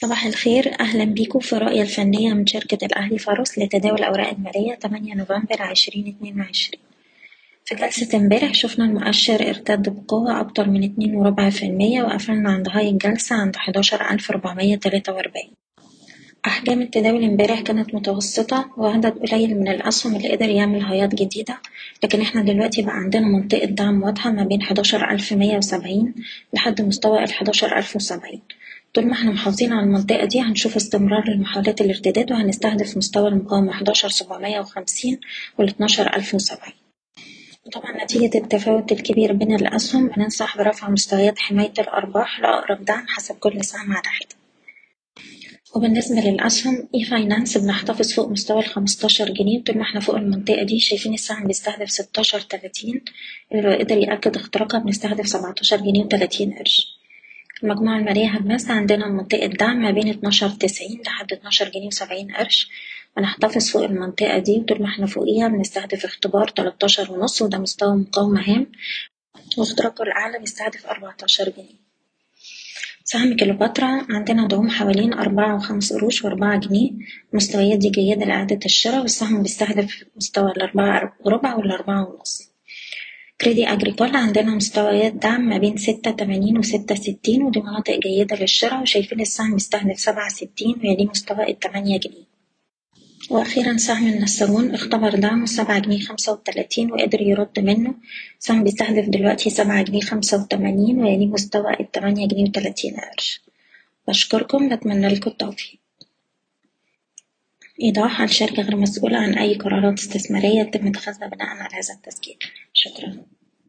صباح الخير. أهلا بيكم في الرؤية الفنية من شركة الأهلي فارس لتداول الأوراق المالية 8 نوفمبر 2022 في جلسة امبارح شفنا المؤشر ارتد بقوة أكتر من اتنين وربع في المية وقفلنا عند هاي الجلسة عند حداشر ألف ربعمية تلاتة وأربعين. أحجام التداول امبارح كانت متوسطة وعدد قليل من الأسهم اللي قدر يعمل هايات جديدة لكن إحنا دلوقتي بقى عندنا منطقة دعم واضحة ما بين حداشر ألف مية وسبعين لحد مستوى الحداشر ألف وسبعين. طول ما إحنا محافظين على المنطقة دي هنشوف استمرار لمحاولات الارتداد وهنستهدف مستوى المقاومة حداشر سبعمية وخمسين والاتناشر ألف وسبعين. وطبعا نتيجة التفاوت الكبير بين الأسهم بننصح برفع مستويات حماية الأرباح لأقرب دعم حسب كل سهم على حدة وبالنسبة للأسهم إي فاينانس بنحتفظ فوق مستوى الخمستاشر جنيه. طول ما إحنا فوق المنطقة دي شايفين السهم بيستهدف ستاشر تلاتين. اللي لو قدر يأكد اختراقها بنستهدف سبعتاشر جنيه وتلاتين قرش. المجموعة المالية هماسة عندنا منطقة دعم ما بين اتناشر تسعين لحد اتناشر جنيه وسبعين قرش. ونحتفظ فوق المنطقة دي وطول ما إحنا فوقيها بنستهدف اختبار تلاتاشر ونص وده مستوى مقاومة هام. واختراقه الأعلى بيستهدف أربعتاشر جنيه. سهم كليوباترا عندنا دعوم حوالين أربعة وخمس قروش وأربعة جنيه. المستويات دي جيدة لإعادة الشراء والسهم بيستهدف مستوى الأربعة وربع والأربعة ونص. كريدي أجريكول عندنا مستويات دعم ما بين ستة تمانين وستة ستين ودي مناطق جيدة للشراء وشايفين السهم بيستهدف سبعة ستين ويليه مستوى التمانية جنيه. وأخيرا سهم النساجون اختبر دعمه سبعة جنيه خمسة وتلاتين وقدر يرد منه. سهم بيستهدف دلوقتي سبعة جنيه خمسة وتمانين ويليه مستوى التمانية جنيه وتلاتين قرش. بشكركم بتمنى لكم التوفيق. إيضاح الشركة غير مسؤولة عن أي قرارات استثمارية يتم اتخاذها بناء على هذا التسجيل شكرا.